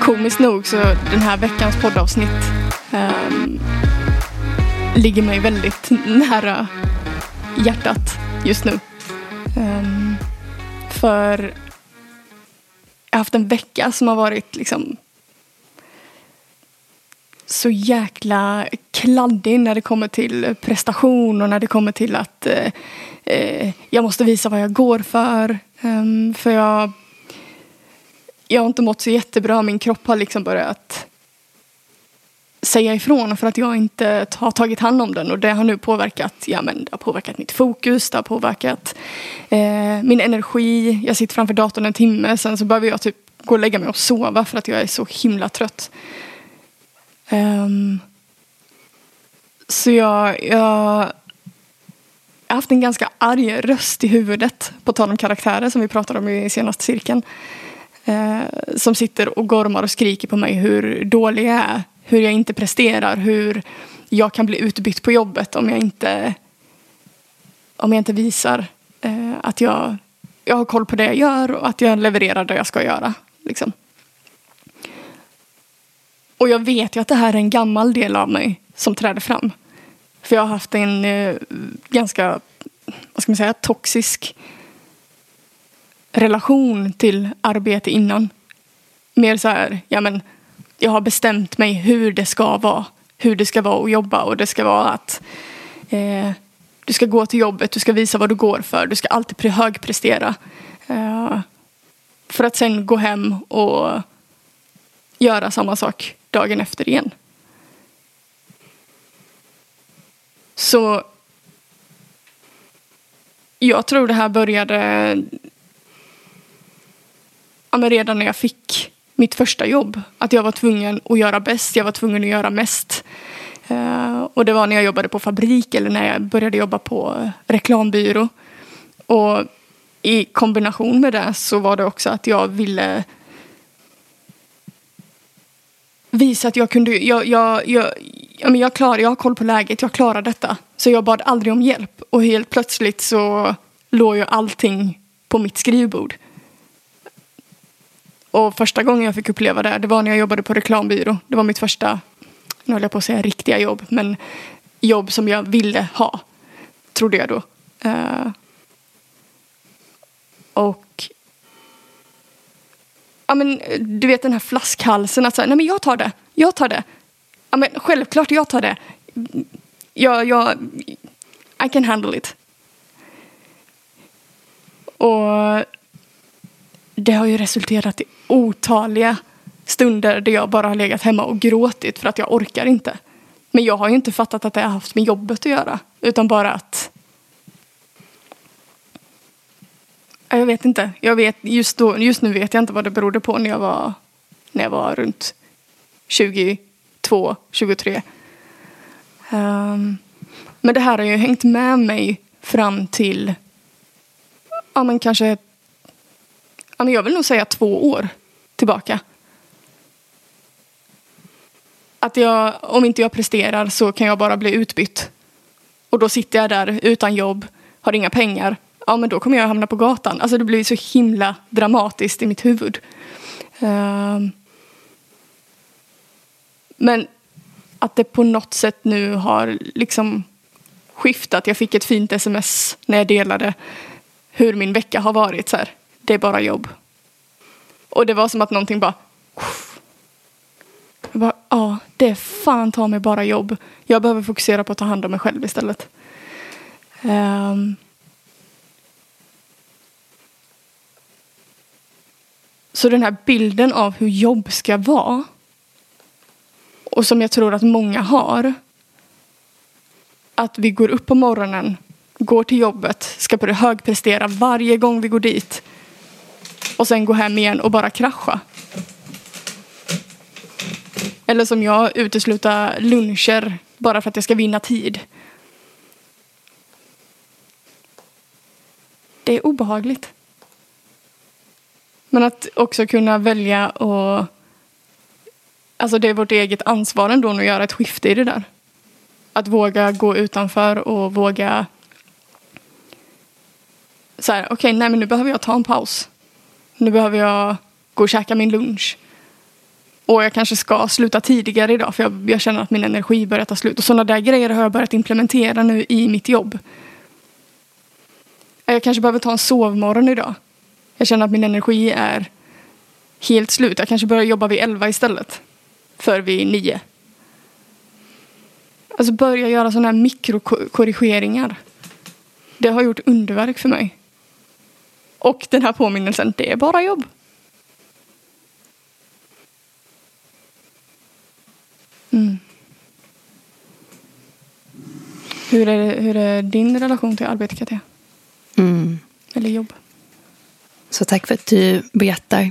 Komiskt nog så den här veckans poddavsnitt um, ligger mig väldigt nära hjärtat just nu. Um, för jag har haft en vecka som har varit liksom så jäkla kladdig när det kommer till prestation och när det kommer till att eh, eh jag måste visa vad jag går för. Um, för jag, jag har inte mått så jättebra. Min kropp har liksom börjat säga ifrån för att jag inte har tagit hand om den. Och det har nu påverkat, ja, men det har påverkat mitt fokus, det har påverkat eh, min energi. Jag sitter framför datorn en timme, sen så behöver jag typ gå och lägga mig och sova för att jag är så himla trött. Um, så jag, jag har haft en ganska arg röst i huvudet, på tal om karaktärer som vi pratade om i senaste cirkeln. Uh, som sitter och gormar och skriker på mig hur dålig jag är hur jag inte presterar, hur jag kan bli utbytt på jobbet om jag inte, om jag inte visar eh, att jag, jag har koll på det jag gör och att jag levererar det jag ska göra. Liksom. Och jag vet ju att det här är en gammal del av mig som träder fram. För jag har haft en eh, ganska, vad ska man säga, toxisk relation till arbete innan. Mer så här, ja men jag har bestämt mig hur det ska vara. Hur det ska vara att jobba och det ska vara att eh, du ska gå till jobbet, du ska visa vad du går för, du ska alltid högprestera. Eh, för att sen gå hem och göra samma sak dagen efter igen. Så jag tror det här började ja, men redan när jag fick mitt första jobb. Att jag var tvungen att göra bäst, jag var tvungen att göra mest. Uh, och det var när jag jobbade på fabrik eller när jag började jobba på reklambyrå. Och i kombination med det så var det också att jag ville visa att jag kunde, jag, jag, jag, jag, jag, klar, jag har koll på läget, jag klarar detta. Så jag bad aldrig om hjälp och helt plötsligt så låg ju allting på mitt skrivbord. Och första gången jag fick uppleva det, det var när jag jobbade på reklambyrå. Det var mitt första, nu höll jag på att säga riktiga jobb, men jobb som jag ville ha. Trodde jag då. Uh, och ja, men, eh, du vet den här flaskhalsen att säga, nej men jag tar det, jag tar det. Ja, men, självklart jag tar det. Jag, jag, I can handle it. Och det har ju resulterat i otaliga stunder där jag bara har legat hemma och gråtit för att jag orkar inte. Men jag har ju inte fattat att det har haft med jobbet att göra. Utan bara att... Jag vet inte. Jag vet, just, då, just nu vet jag inte vad det berodde på när jag var, när jag var runt 22, 23. Um, men det här har ju hängt med mig fram till ja, men kanske ja, men jag vill nog säga två år tillbaka. Att jag, om inte jag presterar så kan jag bara bli utbytt. Och då sitter jag där utan jobb, har inga pengar. Ja, men då kommer jag hamna på gatan. Alltså det blir så himla dramatiskt i mitt huvud. Ehm. Men att det på något sätt nu har liksom skiftat. Jag fick ett fint sms när jag delade hur min vecka har varit. Så här det är bara jobb. Och det var som att någonting bara... Jag bara, ja, det är fan ta mig bara jobb. Jag behöver fokusera på att ta hand om mig själv istället. Um, så den här bilden av hur jobb ska vara och som jag tror att många har. Att vi går upp på morgonen, går till jobbet, ska börja högprestera varje gång vi går dit och sen gå hem igen och bara krascha. Eller som jag, utesluta luncher bara för att jag ska vinna tid. Det är obehagligt. Men att också kunna välja och alltså det är vårt eget ansvar ändå att göra ett skifte i det där. Att våga gå utanför och våga så här, okej, okay, nej men nu behöver jag ta en paus. Nu behöver jag gå och käka min lunch. Och jag kanske ska sluta tidigare idag för jag, jag känner att min energi börjar ta slut. Och sådana där grejer har jag börjat implementera nu i mitt jobb. Jag kanske behöver ta en sovmorgon idag. Jag känner att min energi är helt slut. Jag kanske börjar jobba vid elva istället. För vid nio. Alltså börja göra sådana här mikrokorrigeringar. Det har gjort underverk för mig. Och den här påminnelsen, det är bara jobb. Mm. Hur, är, hur är din relation till arbete, Katja? Mm. Eller jobb? Så tack för att du berättar.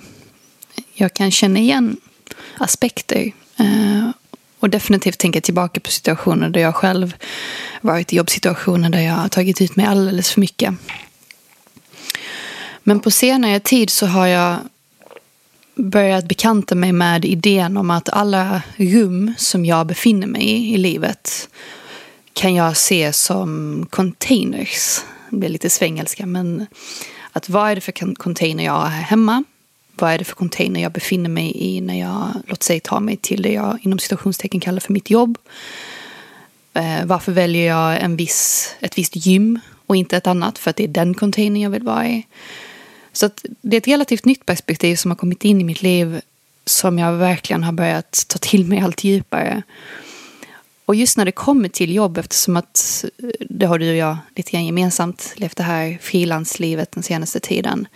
Jag kan känna igen aspekter. Eh, och definitivt tänka tillbaka på situationer där jag själv varit i jobbsituationer där jag har tagit ut mig alldeles för mycket. Men på senare tid så har jag börjat bekanta mig med idén om att alla rum som jag befinner mig i i livet kan jag se som containers. Det blir lite svengelska men att vad är det för container jag har här hemma? Vad är det för container jag befinner mig i när jag, låt säga, tar mig till det jag inom situationstecken kallar för mitt jobb? Eh, varför väljer jag en viss, ett visst gym och inte ett annat? För att det är den container jag vill vara i. Så det är ett relativt nytt perspektiv som har kommit in i mitt liv som jag verkligen har börjat ta till mig allt djupare. Och just när det kommer till jobb, eftersom att eh, det har du och jag lite grann gemensamt levt det här frilanslivet den senaste tiden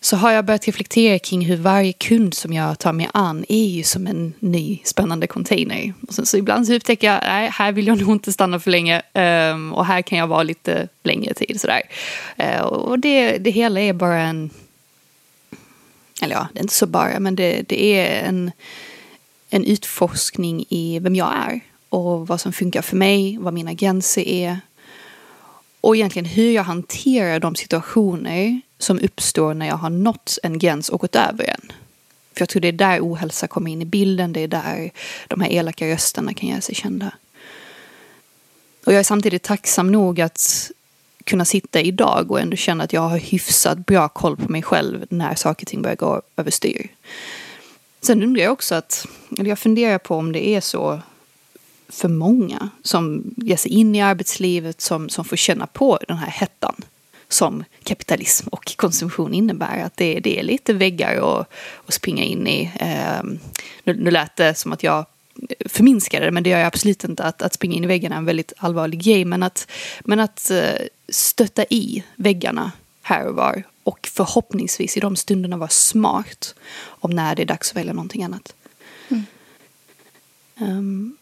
så har jag börjat reflektera kring hur varje kund som jag tar mig an är ju som en ny spännande container. Och sen, så ibland så upptäcker jag, nej, här vill jag nog inte stanna för länge um, och här kan jag vara lite längre tid. Sådär. Uh, och det, det hela är bara en, eller ja, det är inte så bara, men det, det är en, en utforskning i vem jag är och vad som funkar för mig, vad mina gränser är och egentligen hur jag hanterar de situationer som uppstår när jag har nått en gräns och gått över en. För jag tror det är där ohälsa kommer in i bilden, det är där de här elaka rösterna kan göra sig kända. Och jag är samtidigt tacksam nog att kunna sitta idag och ändå känna att jag har hyfsat bra koll på mig själv när saker och ting börjar gå överstyr. Sen undrar jag också att, eller jag funderar på om det är så för många som ger sig in i arbetslivet, som, som får känna på den här hettan som kapitalism och konsumtion innebär. Att det, det är lite väggar att, att springa in i. Eh, nu, nu lät det som att jag förminskade det, men det gör jag absolut inte. Att, att springa in i väggarna är en väldigt allvarlig grej. Men att, men att eh, stötta i väggarna här och var och förhoppningsvis i de stunderna vara smart om när det är dags att välja någonting annat. Mm. Um,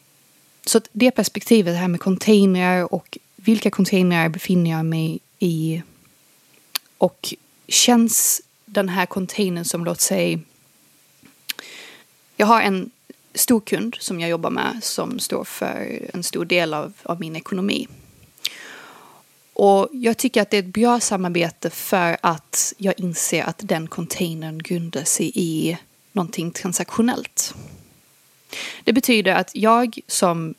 så det perspektivet här med containrar och vilka containrar befinner jag mig i och känns den här containern som, låt säga, jag har en stor kund som jag jobbar med som står för en stor del av, av min ekonomi. Och jag tycker att det är ett bra samarbete för att jag inser att den containern grundar sig i någonting transaktionellt. Det betyder att jag som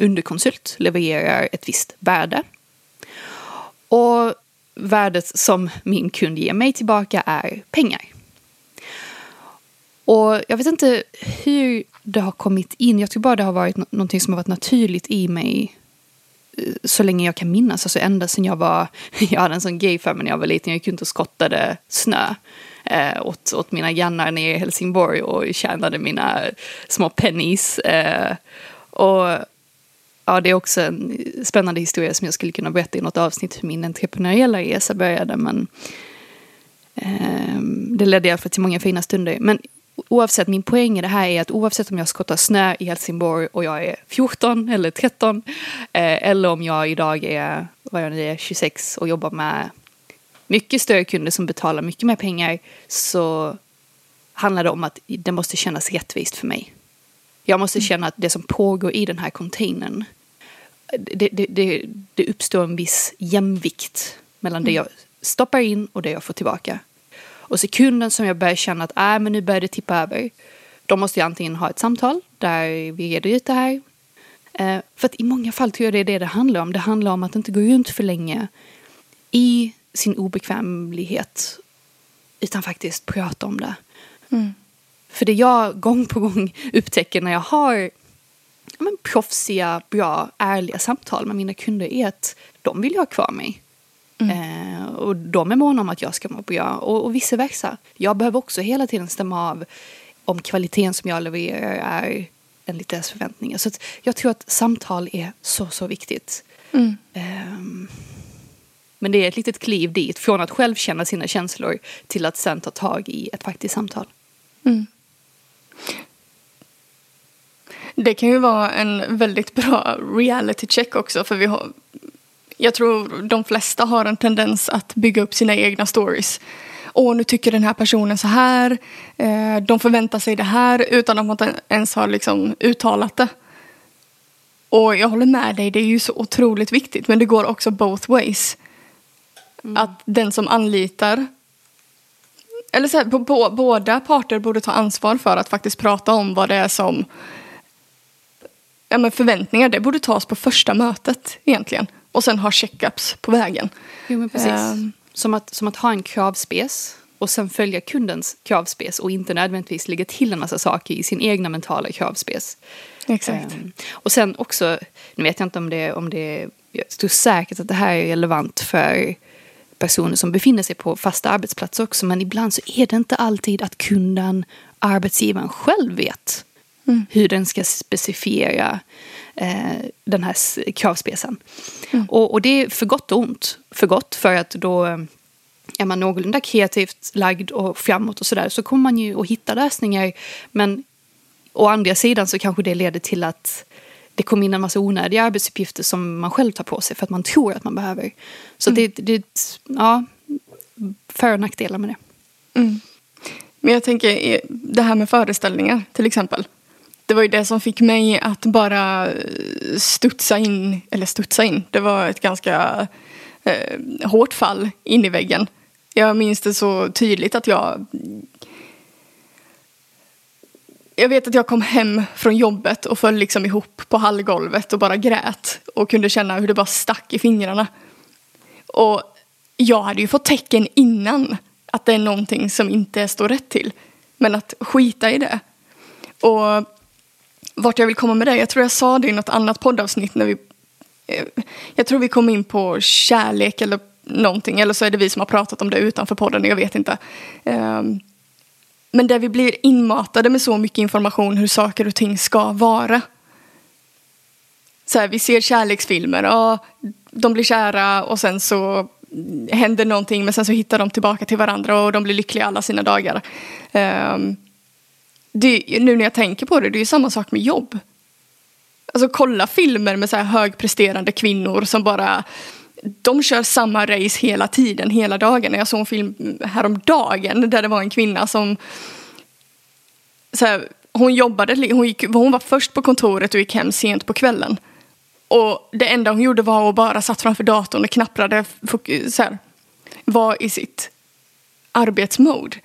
underkonsult levererar ett visst värde. Och värdet som min kund ger mig tillbaka är pengar. Och jag vet inte hur det har kommit in. Jag tror bara det har varit någonting som har varit naturligt i mig eh, så länge jag kan minnas. Alltså ända sedan jag var, jag hade en sån grej för mig när jag var liten. Jag gick runt och skottade snö eh, åt, åt mina grannar nere i Helsingborg och tjänade mina små pennies. Eh, och ja, det är också en spännande historia som jag skulle kunna berätta i något avsnitt hur min entreprenöriella resa började. Men eh, det ledde i alla fall till många fina stunder. Men oavsett, min poäng i det här är att oavsett om jag skottar snö i Helsingborg och jag är 14 eller 13 eh, eller om jag idag är, vad jag nu är, 26 och jobbar med mycket större kunder som betalar mycket mer pengar så handlar det om att det måste kännas rättvist för mig. Jag måste mm. känna att det som pågår i den här containern det, det, det, det uppstår en viss jämvikt mellan det mm. jag stoppar in och det jag får tillbaka. Och sekunden som jag börjar känna att äh, men nu börjar det tippa över, de måste ju antingen ha ett samtal där vi reder ut det här. Eh, för att i många fall tror jag det är det det handlar om. Det handlar om att inte gå runt för länge i sin obekvämlighet utan faktiskt prata om det. Mm. För det jag gång på gång upptäcker när jag har men, proffsiga, bra, ärliga samtal med mina kunder är att de vill ha kvar mig. Mm. Eh, och de är måna om att jag ska må bra och, och vice versa. Jag behöver också hela tiden stämma av om kvaliteten som jag levererar är enligt deras förväntningar. Så jag tror att samtal är så, så viktigt. Mm. Um, men det är ett litet kliv dit, från att själv känna sina känslor till att sen ta tag i ett faktiskt samtal. Mm. Det kan ju vara en väldigt bra reality check också för vi har jag tror de flesta har en tendens att bygga upp sina egna stories. Och nu tycker den här personen så här. Eh, de förväntar sig det här utan att man ens har liksom uttalat det. Och jag håller med dig, det är ju så otroligt viktigt. Men det går också both ways. Mm. Att den som anlitar eller så här, på, på, båda parter borde ta ansvar för att faktiskt prata om vad det är som ja, men förväntningar, det borde tas på första mötet egentligen. Och sen ha checkups på vägen. Jo, men precis. Um, som, att, som att ha en kravspes och sen följa kundens kravspes och inte nödvändigtvis lägga till en massa saker i sin egna mentala kravspes. Exakt. Um, och sen också, nu vet jag inte om det, om det jag tror säkert att det här är relevant för personer som befinner sig på fasta arbetsplatser också, men ibland så är det inte alltid att kunden, arbetsgivaren själv vet mm. hur den ska specifiera eh, den här kravspecen. Mm. Och, och, det är för gott och ont. För gott för att då eh, är man någorlunda kreativt lagd och framåt och sådär så kommer man ju att hitta lösningar. Men å andra sidan så kanske det leder till att det kommer in en massa onödiga arbetsuppgifter som man själv tar på sig för att man tror att man behöver. Så mm. det, det, ja, för och nackdelar med det. Mm. Men jag tänker det här med föreställningar till exempel. Det var ju det som fick mig att bara studsa in, eller studsa in, det var ett ganska eh, hårt fall in i väggen. Jag minns det så tydligt att jag jag vet att jag kom hem från jobbet och föll liksom ihop på hallgolvet och bara grät och kunde känna hur det bara stack i fingrarna. Och jag hade ju fått tecken innan att det är någonting som inte står rätt till. Men att skita i det. Och vart jag vill komma med det, jag tror jag sa det i något annat poddavsnitt när vi eh, jag tror vi kom in på kärlek eller någonting, eller så är det vi som har pratat om det utanför podden, jag vet inte. Um, men där vi blir inmatade med så mycket information hur saker och ting ska vara. Så här, vi ser kärleksfilmer, ja, de blir kära och sen så händer någonting men sen så hittar de tillbaka till varandra och de blir lyckliga alla sina dagar. Um, det, nu när jag tänker på det, det är ju samma sak med jobb. Alltså kolla filmer med så här högpresterande kvinnor som bara de kör samma race hela tiden, hela dagen. Jag såg en film häromdagen där det var en kvinna som så här, hon jobbade, hon, gick, hon var först på kontoret och gick hem sent på kvällen. Och det enda hon gjorde var att bara satt framför datorn och knapprade, så här, var i sitt arbetsmode.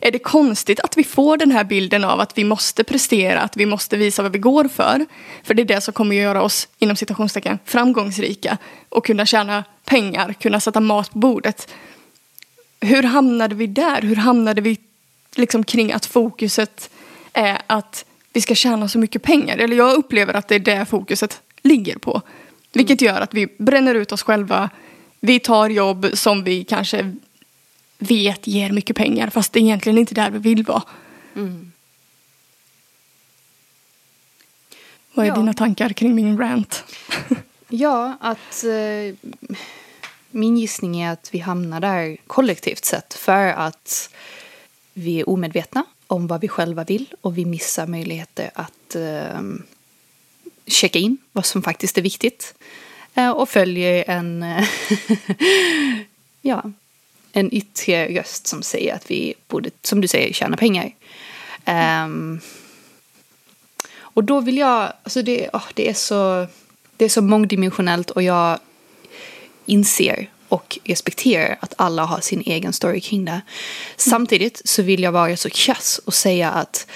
Är det konstigt att vi får den här bilden av att vi måste prestera, att vi måste visa vad vi går för? För det är det som kommer att göra oss, inom citationstecken, framgångsrika och kunna tjäna pengar, kunna sätta mat på bordet. Hur hamnade vi där? Hur hamnade vi liksom kring att fokuset är att vi ska tjäna så mycket pengar? Eller jag upplever att det är det fokuset ligger på. Vilket gör att vi bränner ut oss själva. Vi tar jobb som vi kanske vet ger mycket pengar fast det är egentligen inte där vi vill vara. Mm. Vad är ja. dina tankar kring min rant? ja, att eh, min gissning är att vi hamnar där kollektivt sett för att vi är omedvetna om vad vi själva vill och vi missar möjligheter att eh, checka in vad som faktiskt är viktigt eh, och följer en ja, en yttre röst som säger att vi borde, som du säger, tjäna pengar. Um, och då vill jag, alltså det, oh, det, är så, det är så mångdimensionellt och jag inser och respekterar att alla har sin egen story kring det. Samtidigt så vill jag vara så kass och säga att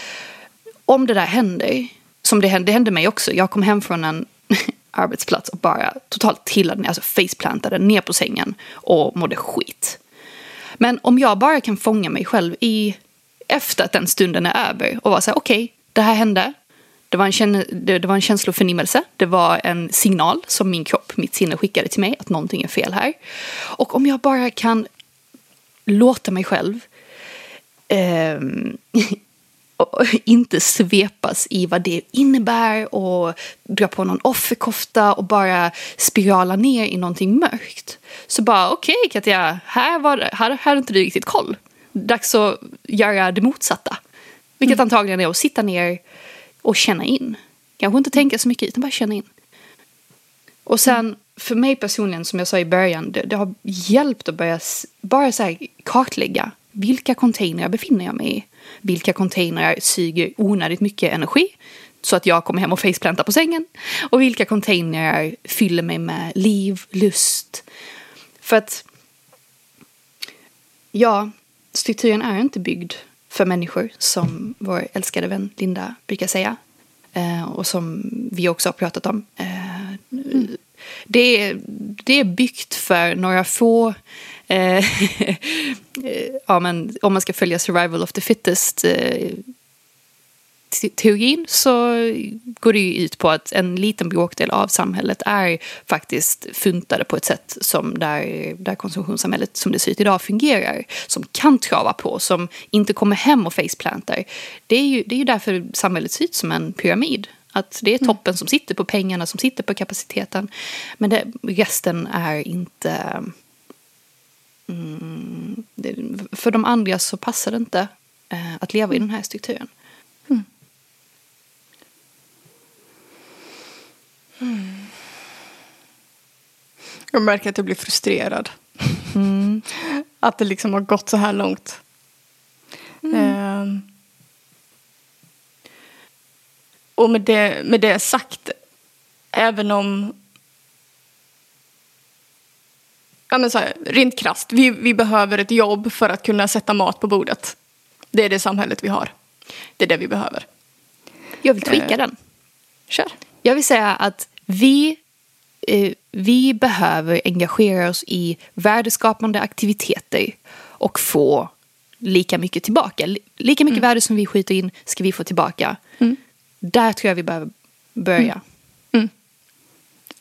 om det där händer, som det hände, det hände mig också. Jag kom hem från en arbetsplats och bara totalt trillade ner, alltså faceplantade ner på sängen och mådde skit. Men om jag bara kan fånga mig själv i efter att den stunden är över och vara så här, okej, okay, det här hände. Det var, en det, det var en känsloförnimmelse. Det var en signal som min kropp, mitt sinne skickade till mig att någonting är fel här. Och om jag bara kan låta mig själv eh, inte svepas i vad det innebär och dra på någon offerkofta och bara spirala ner i någonting mörkt. Så bara okej okay, Katja, här, var, här, här har inte du riktigt koll. Dags att göra det motsatta. Vilket mm. antagligen är att sitta ner och känna in. Kanske inte tänka så mycket utan bara känna in. Och sen mm. för mig personligen som jag sa i början, det, det har hjälpt att börja bara så här kartlägga vilka containrar befinner jag mig i? Vilka containrar suger onödigt mycket energi så att jag kommer hem och faceplantar på sängen? Och vilka containrar fyller mig med liv, lust? För att ja, strukturen är inte byggd för människor som vår älskade vän Linda brukar säga. Eh, och som vi också har pratat om. Eh, mm. det, är, det är byggt för några få ja, men om man ska följa survival of the fittest eh, teorin så går det ju ut på att en liten bråkdel av samhället är faktiskt funtade på ett sätt som där, där konsumtionssamhället som det ser ut idag fungerar. Som kan trava på, som inte kommer hem och faceplantar. Det är ju, det är ju därför samhället ser ut som en pyramid. Att det är mm. toppen mm. som sitter på pengarna, som sitter på kapaciteten. Men det, resten är inte Mm, det, för de andra så passar det inte eh, att leva i den här strukturen. Mm. Mm. Jag märker att jag blir frustrerad. Mm. att det liksom har gått så här långt. Eh, och med det, med det sagt, även om ja, men så här, rent krasst, vi, vi behöver ett jobb för att kunna sätta mat på bordet. Det är det samhället vi har. Det är det vi behöver. Jag vill tweaka eh, den. Kör. Jag vill säga att vi, eh, vi behöver engagera oss i värdeskapande aktiviteter och få lika mycket tillbaka. Lika mycket mm. värde som vi skjuter in ska vi få tillbaka. Mm. Där tror jag vi behöver börja. Mm. mm.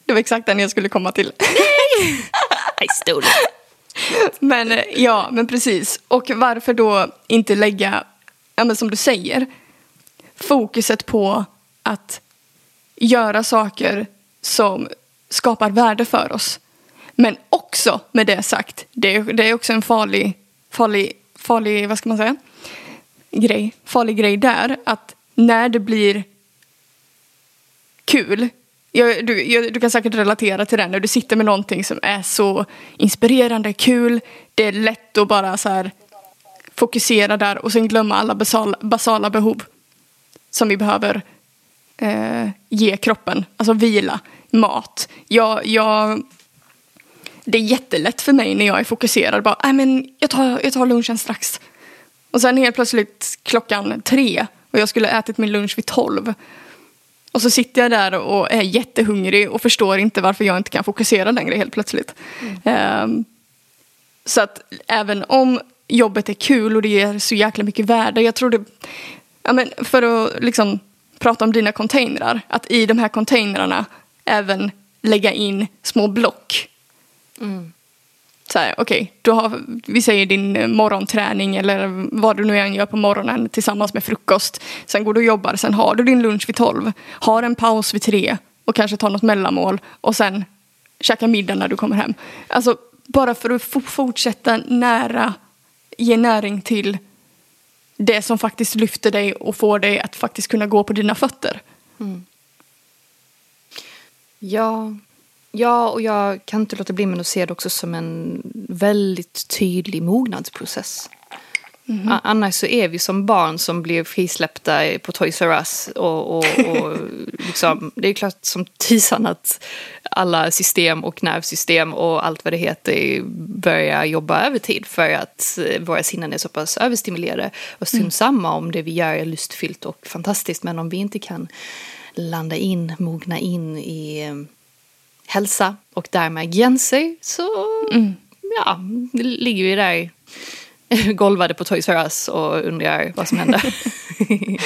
Det var exakt den jag skulle komma till. I stole it. Men eh, ja, men precis. Och varför då inte lägga, ja men som du säger, fokuset på att göra saker som skapar värde för oss. Men också med det sagt, det är, det är också en farlig, farlig, farlig, vad ska man säga, grej, farlig grej där, att när det blir kul jag, du, jag, du kan säkert relatera till det när du sitter med någonting som är så inspirerande, kul. Det är lätt att bara så här fokusera där och sen glömma alla basala, basala behov som vi behöver eh, ge kroppen. Alltså vila, mat. Jag, jag, det är jättelätt för mig när jag är fokuserad. Bara, men jag, tar, jag tar lunchen strax. Och sen helt plötsligt klockan tre och jag skulle ätit min lunch vid tolv. Och så sitter jag där och är jättehungrig och förstår inte varför jag inte kan fokusera längre helt plötsligt. Mm. Um, så att även om jobbet är kul och det ger så jäkla mycket värde. Jag tror det, ja men för att liksom prata om dina containrar. Att i de här containrarna även lägga in små block. Mm så här, okej, okay, vi säger din eh, morgonträning eller vad du nu än gör på morgonen tillsammans med frukost. Sen går du och jobbar, sen har du din lunch vid tolv, har en paus vid tre och kanske tar något mellanmål och sen käkar middag när du kommer hem. Alltså bara för att fortsätta nära, ge näring till det som faktiskt lyfter dig och får dig att faktiskt kunna gå på dina fötter. Mm. Ja, Ja, och jag kan inte låta bli med att se det också som en väldigt tydlig mognadsprocess. Mm. Annars så är vi som barn som blir frisläppta på Toys R Us. Och, och, och liksom, det är klart som tisan att alla system och nervsystem och allt vad det heter börjar jobba övertid för att eh, våra sinnen är så pass överstimulerade. Och mm. samma om det vi gör är lustfyllt och fantastiskt men om vi inte kan landa in, mogna in i eh, hälsa och därmed gränser så mm. ja, ligger vi där golvade på Toys R Us och undrar vad som händer.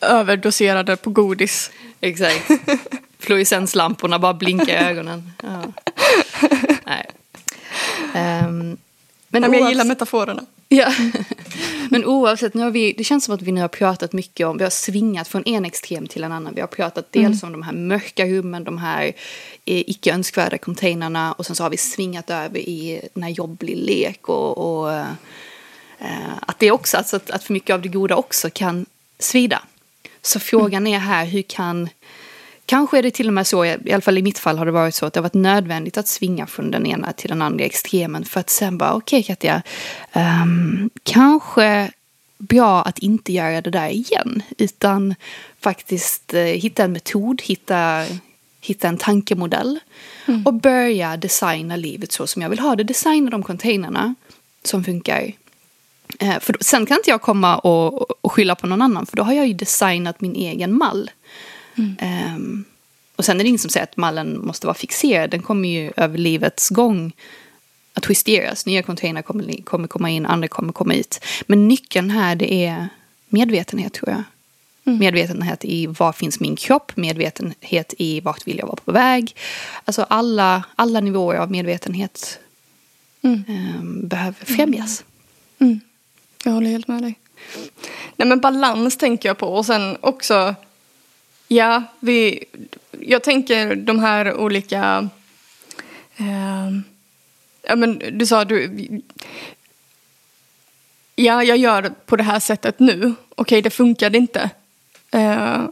Överdoserade på godis. Exakt. Fluorescenslamporna bara blinkar i ögonen. Ja. Nej. Um, men oavsett... jag gillar metaforerna. Ja. Men oavsett, nu har vi, det känns som att vi nu har pratat mycket om, vi har svingat från en extrem till en annan. Vi har pratat dels mm. om de här mörka rummen, de här eh, icke önskvärda containrarna och sen så har vi svingat över i när jobb blir lek och, och eh, att det också, alltså att, att för mycket av det goda också kan svida. Så frågan är här, hur kan Kanske är det till och med så, i alla fall i mitt fall har det varit så att det har varit nödvändigt att svinga från den ena till den andra extremen för att sen bara okej okay, Katja, um, kanske bra att inte göra det där igen utan faktiskt uh, hitta en metod, hitta, hitta en tankemodell mm. och börja designa livet så som jag vill ha det. Designa de containrarna som funkar. Uh, för då, sen kan inte jag komma och, och skylla på någon annan för då har jag ju designat min egen mall. Mm. Um, och sen är det ingen som säger att mallen måste vara fixerad. Den kommer ju över livets gång att justeras. Nya containrar kommer, kommer komma in, andra kommer komma ut. Men nyckeln här det är medvetenhet tror jag. Mm. Medvetenhet i var finns min kropp, medvetenhet i vart vill jag vara på väg. Alltså alla, alla nivåer av medvetenhet mm. um, behöver främjas. Mm. mm. Jag håller helt med dig. Nej men balans tänker jag på och sen också Ja, vi, jag tänker de här olika... Eh, ja, men du sa du... Ja, jag gör på det här sättet nu. Okej, det funkade inte. Eh,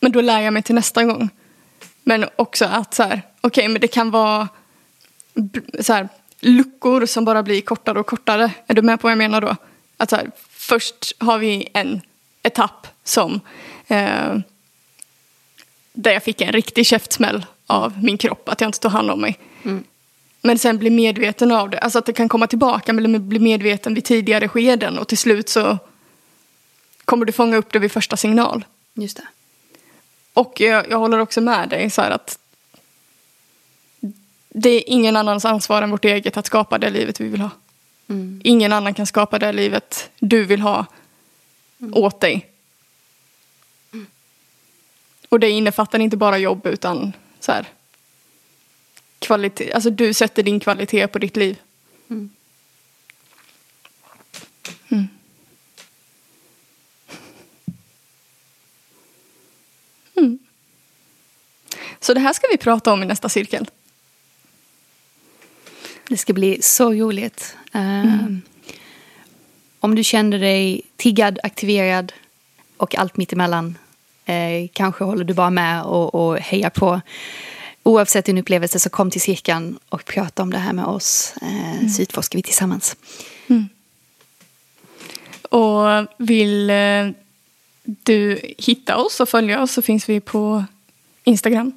men då lär jag mig till nästa gång. Men också att så här, okej, men det kan vara så här, luckor som bara blir kortare och kortare. Är du med på vad jag menar då? Att så här, först har vi en etapp som eh, där jag fick en riktig käftsmäll av min kropp, att jag inte tog hand om mig. Mm. Men sen bli medveten av det, alltså att det kan komma tillbaka, men bli medveten vid tidigare skeden och till slut så kommer du fånga upp det vid första signal. Just det. Och jag, jag håller också med dig så här att det är ingen annans ansvar än vårt eget att skapa det livet vi vill ha. Mm. Ingen annan kan skapa det livet du vill ha mm. åt dig. Och det innefattar inte bara jobb utan så här, kvalitet. Alltså du sätter din kvalitet på ditt liv. Mm. Mm. Mm. Så det här ska vi prata om i nästa cirkel. Det ska bli så roligt. Um, om du kände dig tiggad, aktiverad och allt mittemellan Eh, kanske håller du bara med och, och hejar på. Oavsett din upplevelse så kom till cirkeln och prata om det här med oss. Eh, mm. Så utforskar vi tillsammans. Mm. Och vill eh, du hitta oss och följa oss så finns vi på Instagram.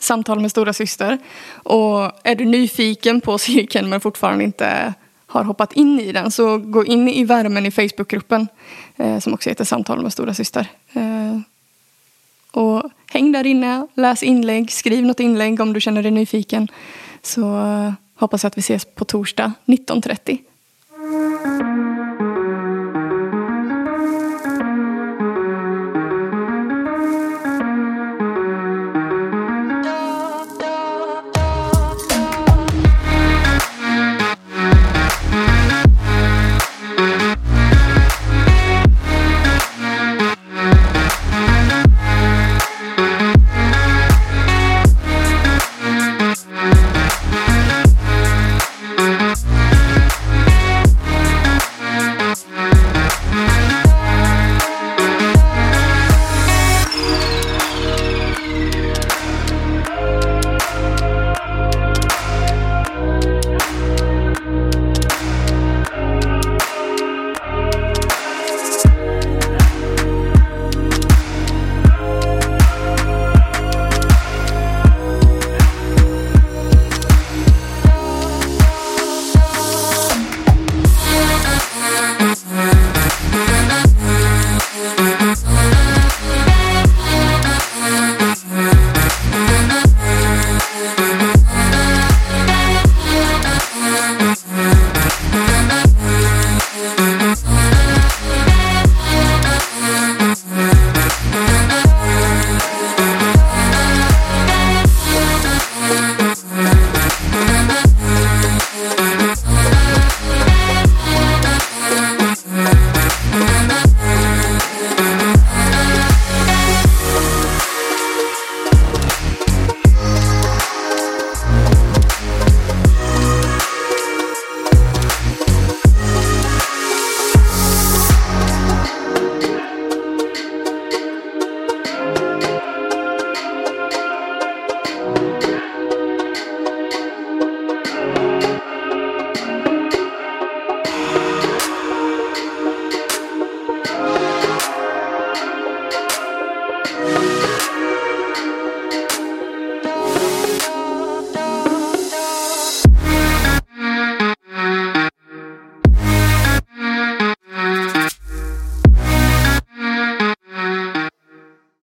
Samtal med stora syster. Och är du nyfiken på cirkeln men fortfarande inte har hoppat in i den så gå in i värmen i Facebookgruppen eh, som också heter Samtal med stora syster. Eh, och häng där inne, läs inlägg, skriv något inlägg om du känner dig nyfiken. Så eh, hoppas jag att vi ses på torsdag 19.30.